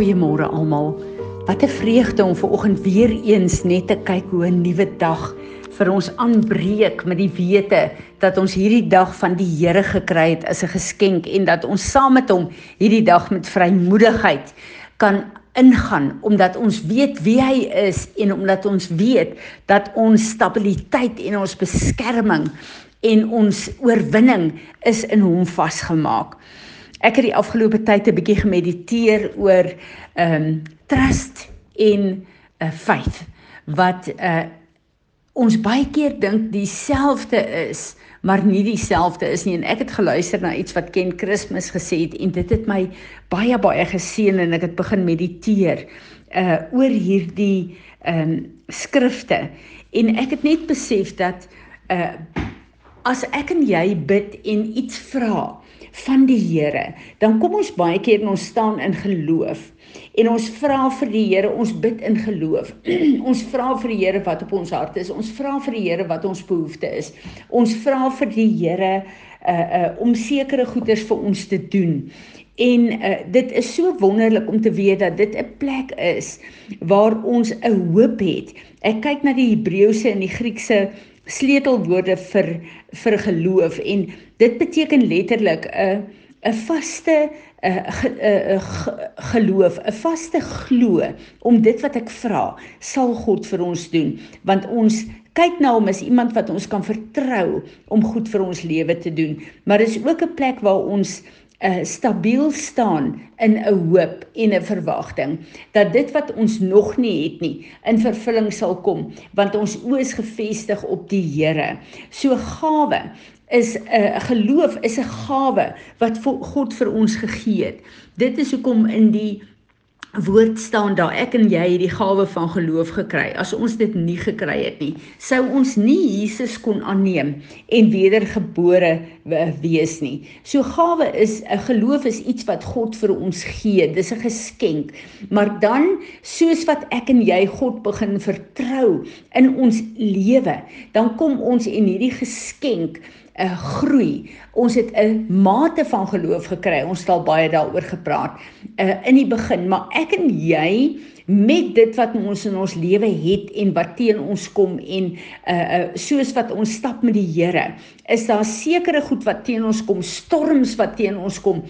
Goeiemôre almal. Wat 'n vreugde om ver oggend weer eens net te kyk hoe 'n nuwe dag vir ons aanbreek met die wete dat ons hierdie dag van die Here gekry het as 'n geskenk en dat ons saam met hom hierdie dag met vrymoedigheid kan ingaan omdat ons weet wie hy is en omdat ons weet dat ons stabiliteit en ons beskerming en ons oorwinning is in hom vasgemaak. Ek het die afgelope tyd 'n bietjie gemediteer oor ehm um, trust en 'n uh, eh, faith wat uh ons baie keer dink dieselfde is, maar nie dieselfde is nie. En ek het geluister na iets wat Ken Christmas gesê het en dit het my baie baie geseën en ek het begin mediteer uh oor hierdie ehm um, skrifte. En ek het net besef dat uh as ek en jy bid en iets vra van die Here, dan kom ons baie keer en ons staan in geloof en ons vra vir die Here, ons bid in geloof. ons vra vir die Here wat op ons hart is. Ons vra vir die Here wat ons behoefte is. Ons vra vir die Here uh uh om sekere goeders vir ons te doen. En uh, dit is so wonderlik om te weet dat dit 'n plek is waar ons 'n hoop het. Ek kyk na die Hebreëse en die Griekse sleutelwoorde vir vir geloof en dit beteken letterlik 'n 'n vaste 'n 'n geloof, 'n vaste glo om dit wat ek vra, sal God vir ons doen, want ons kyk na hom as iemand wat ons kan vertrou om goed vir ons lewe te doen, maar dis ook 'n plek waar ons uh, stabiel staan in 'n hoop en 'n verwagting dat dit wat ons nog nie het nie in vervulling sal kom. Want ons oë is gefestig op die Here. So gawe is 'n uh, geloof is 'n gawe wat God vir ons gegee het. Dit is hoekom in die woord staan daar ek en jy het die gawe van geloof gekry. As ons dit nie gekry het nie, sou ons nie Jesus kon aanneem en wedergebore wees nie. So gawe is 'n geloof is iets wat God vir ons gee. Dis 'n geskenk. Maar dan soos wat ek en jy God begin vertrou in ons lewe, dan kom ons en hierdie geskenk uh, groei. Ons het 'n mate van geloof gekry. Ons het al baie daaroor gepraat uh, in die begin, maar ek en jy met dit wat ons in ons lewe het en wat teen ons kom en uh soos wat ons stap met die Here, is daar sekere goed wat teen ons kom, storms wat teen ons kom,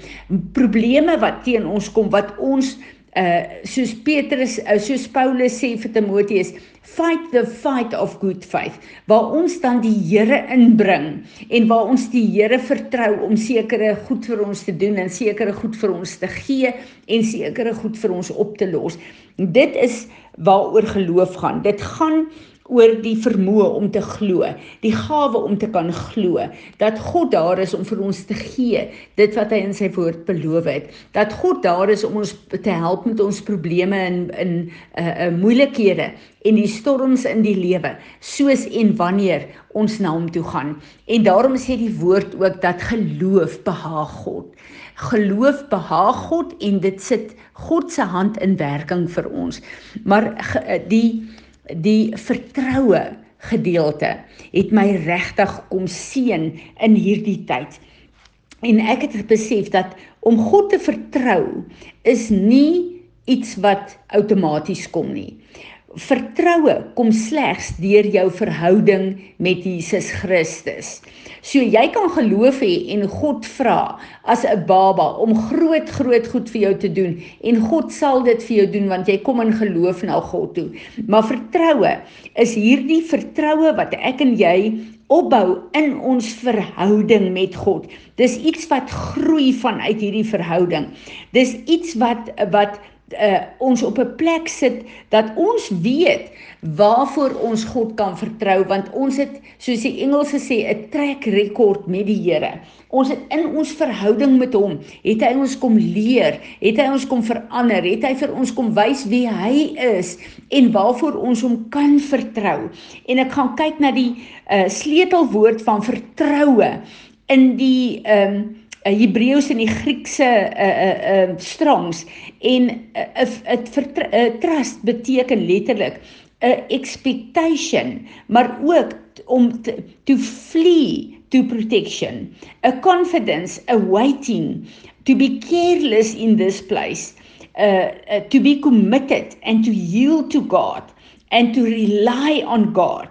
probleme wat teen ons kom wat ons uh soos Petrus uh, soos Paulus sê vir Timoteus fight the fight of good faith waar ons dan die Here inbring en waar ons die Here vertrou om sekere goed vir ons te doen en sekere goed vir ons te gee en sekere goed vir ons op te los. Dit is waaroor geloof gaan. Dit gaan oor die vermoë om te glo, die gawe om te kan glo dat God daar is om vir ons te gee dit wat hy in sy woord beloof het, dat God daar is om ons te help met ons probleme in in 'n uh, uh, moeilikhede en die storms in die lewe, soos en wanneer ons na hom toe gaan. En daarom sê die woord ook dat geloof behaag God. Geloof behaag God en dit sit God se hand in werking vir ons. Maar die die vertroue gedeelte het my regtig kom seën in hierdie tyd. En ek het besef dat om God te vertrou is nie iets wat outomaties kom nie. Vertroue kom slegs deur jou verhouding met Jesus Christus. So jy kan geloof hê en God vra as 'n baba om groot groot goed vir jou te doen en God sal dit vir jou doen want jy kom in geloof na God toe. Maar vertroue is hierdie vertroue wat ek en jy opbou in ons verhouding met God. Dis iets wat groei vanuit hierdie verhouding. Dis iets wat wat uh, ons op 'n plek sit dat ons weet waarvoor ons God kan vertrou want ons het soos die Engelse sê 'n trek rekord met die Here. Ons het in ons verhouding met hom, het hy ons kom leer, het hy ons kom verander, het hy vir ons kom wys wie hy is en waarvoor ons hom kan vertrou. En ek gaan kyk na die uh, sleutelwoord van vertroue in die ehm um, Hebreëus en die Griekse 'n uh, 'n uh, uh, strongs en 'n uh, 'n uh, trust beteken letterlik 'n uh, expectation maar ook om te, to flee to protection a confidence a waiting to be careless in this place uh, uh to be committed and to yield to God and to rely on God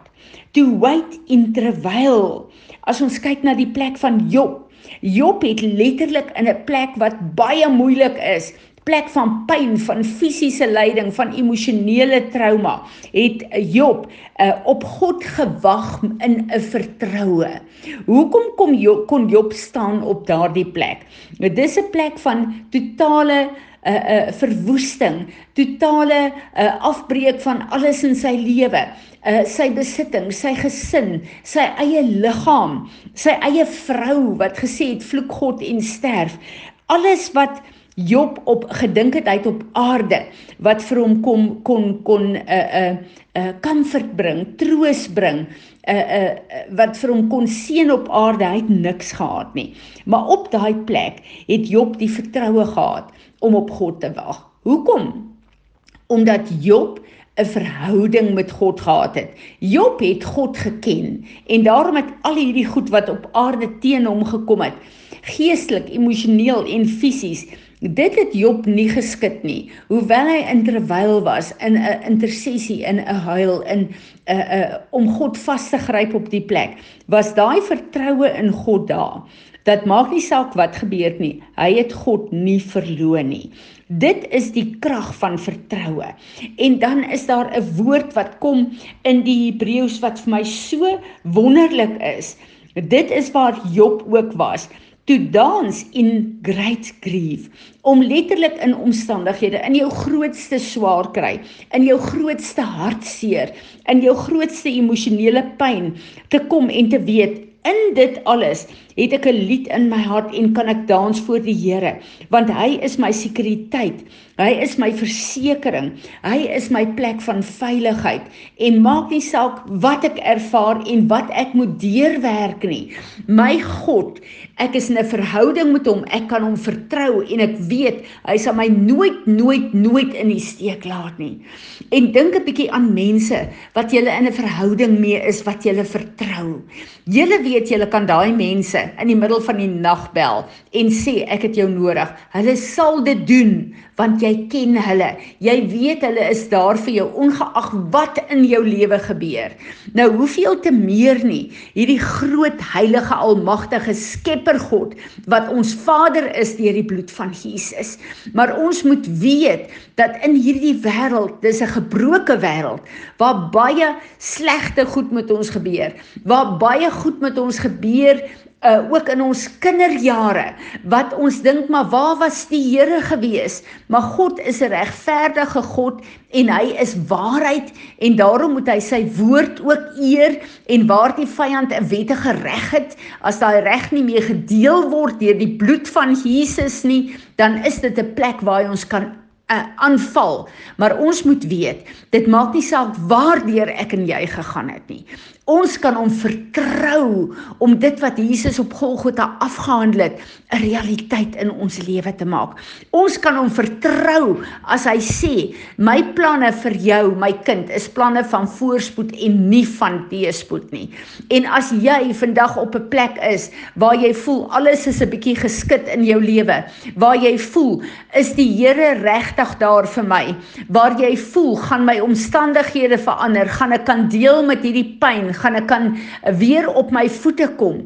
to wait in travail. As ons kyk na die plek van Job Job het letterlik in 'n plek wat baie moeilik is plek van pyn, van fisiese lyding, van emosionele trauma, het Job uh, op God gewag in 'n vertroue. Hoekom kom Job kon Job staan op daardie plek? Nou dis 'n plek van totale 'n uh, eh, uh, eh, verwoesting, totale uh, afbreek van alles in sy lewe. Uh, sy besitting, sy gesin, sy eie liggaam, sy eie vrou wat gesê het vloek God en sterf. Alles wat Job op gedink het hy het op aarde wat vir hom kom kon kon 'n uh, 'n uh, uh, comfort bring, troos bring, uh, uh, wat vir hom kon seën op aarde, hy het niks gehad nie. Maar op daai plek het Job die vertroue gehad om op God te wag. Hoekom? Omdat Job 'n verhouding met God gehad het. Job het God geken en daarom het al hierdie goed wat op aarde teen hom gekom het, geestelik, emosioneel en fisies Dit het Job nie geskit nie. Hoewel hy in terwyl was in 'n intersessie in 'n huil in 'n uh, 'n uh, om God vas te gryp op die plek, was daai vertroue in God daar. Dat maak nie saak wat gebeur nie. Hy het God nie verloon nie. Dit is die krag van vertroue. En dan is daar 'n woord wat kom in die Hebreëus wat vir my so wonderlik is. Dit is waar Job ook was to dance in great grief. Om letterlik in omstandighede in jou grootste swaar kry in jou grootste hartseer in jou grootste emosionele pyn te kom en te weet in dit alles het ek 'n lied in my hart en kan ek dans voor die Here want hy is my sekuriteit hy is my versekering hy is my plek van veiligheid en maak nie saak wat ek ervaar en wat ek moet deurwerk nie. My God ek is in 'n verhouding met hom ek kan hom vertrou en ek weet hy sal my nooit nooit nooit in die steek laat nie. En dink 'n bietjie aan mense wat jy in 'n verhouding mee is wat jy vertrou. Jy weet jy kan daai mense in die middel van die nag bel en sê ek het jou nodig. Hulle sal dit doen want jy ken hulle. Jy weet hulle is daar vir jou ongeag wat in jou lewe gebeur. Nou hoeveel te meer nie hierdie groot heilige almagtige Skepper God wat ons Vader is deur die bloed van Jesus. Maar ons moet weet dat in hierdie wêreld, dis 'n gebroke wêreld waar baie slegte goed met ons gebeur, waar baie goed met ons gebeur uh ook in ons kinderjare wat ons dink maar waar was die Here gewees? Maar God is 'n regverdige God en hy is waarheid en daarom moet hy sy woord ook eer en waar die vyand 'n wettige reg het as daai reg nie meer gedeel word deur die bloed van Jesus nie dan is dit 'n plek waar ons kan uh, aanval. Maar ons moet weet dit maak nie saak waardeur ek en jy gegaan het nie Ons kan hom vertrou om dit wat Jesus op Golgotha afgehandel het, 'n realiteit in ons lewe te maak. Ons kan hom vertrou as hy sê, "My planne vir jou, my kind, is planne van voorspoed en nie van teëspoed nie." En as jy vandag op 'n plek is waar jy voel alles is 'n bietjie geskit in jou lewe, waar jy voel, is die Here regtig daar vir my? Waar jy voel, gaan my omstandighede verander, gaan ek kan deel met hierdie pyn gaan ek kan weer op my voete kom.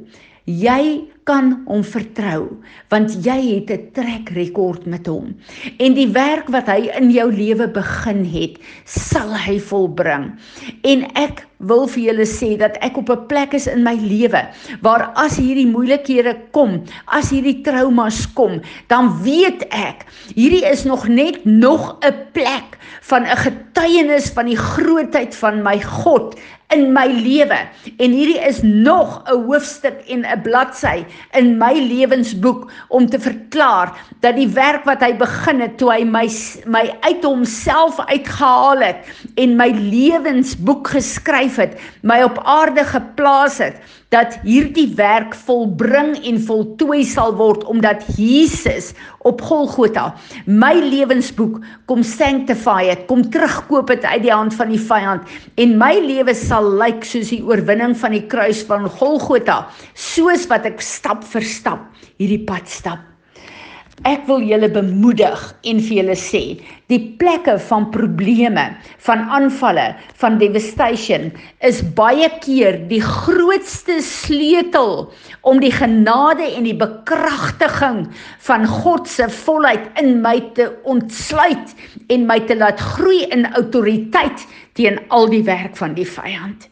Jy kan hom vertrou want jy het 'n trek rekord met hom. En die werk wat hy in jou lewe begin het, sal hy volbring. En ek wil vir julle sê dat ek op 'n plek is in my lewe waar as hierdie moeilikhede kom, as hierdie traumas kom, dan weet ek, hierdie is nog net nog 'n plek van 'n getuienis van die grootheid van my God in my lewe en hierdie is nog 'n hoofstuk en 'n bladsy in my lewensboek om te verklaar dat die werk wat hy begin het toe hy my my uit homself uitgehaal het en my lewensboek geskryf het, my op aarde geplaas het, dat hierdie werk volbring en voltooi sal word omdat Jesus op Golgotha my lewensboek kom sanctify het, kom terugkoop het uit die hand van die vyand en my lewe sal lyk soos die oorwinning van die kruis van Golgotha, soos wat ek stap vir stap hierdie pad stap. Ek wil julle bemoedig en vir julle sê, die plekke van probleme, van aanvalle, van devastation is baie keer die grootste sleutel om die genade en die bekragtiging van God se volheid in my te ontsluit en my te laat groei in autoriteit teen al die werk van die vyand.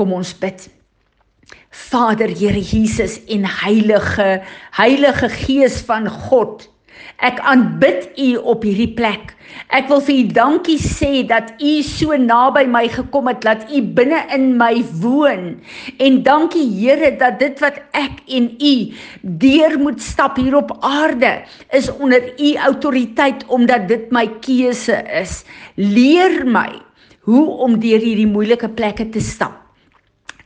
Kom ons bid. Vader Here Jesus en Heilige Heilige Gees van God. Ek aanbid U op hierdie plek. Ek wil vir U dankie sê dat U so naby my gekom het dat U binne in my woon. En dankie Here dat dit wat ek en U deur moet stap hier op aarde is onder U autoriteit omdat dit my keuse is. Leer my hoe om deur hierdie moeilike plekke te stap.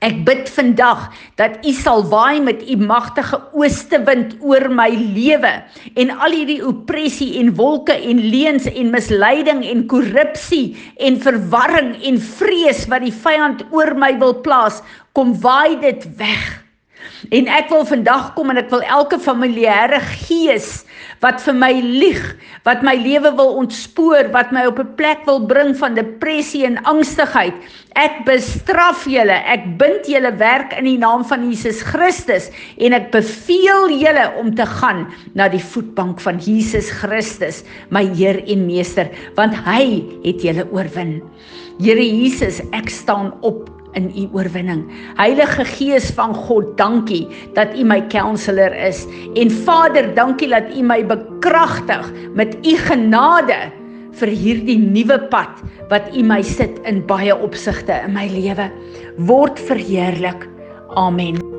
Ek bid vandag dat U sal waai met U magtige oostewind oor my lewe en al hierdie opressie en wolke en leuns en misleiding en korrupsie en verwarring en vrees wat die vyand oor my wil plaas, kom waai dit weg. En ek wil vandag kom en ek wil elke familiêre gees wat vir my lieg, wat my lewe wil ontspoor, wat my op 'n plek wil bring van depressie en angstigheid. Ek bestraf julle. Ek bind julle werk in die naam van Jesus Christus en ek beveel julle om te gaan na die voetbank van Jesus Christus, my Heer en Meester, want hy het julle oorwin. Here Jesus, ek staan op in u oorwinning. Heilige Gees van God, dankie dat u my counselor is. En Vader, dankie dat u my bekragtig met u genade vir hierdie nuwe pad wat u my sit in baie opsigte in my lewe. Word verheerlik. Amen.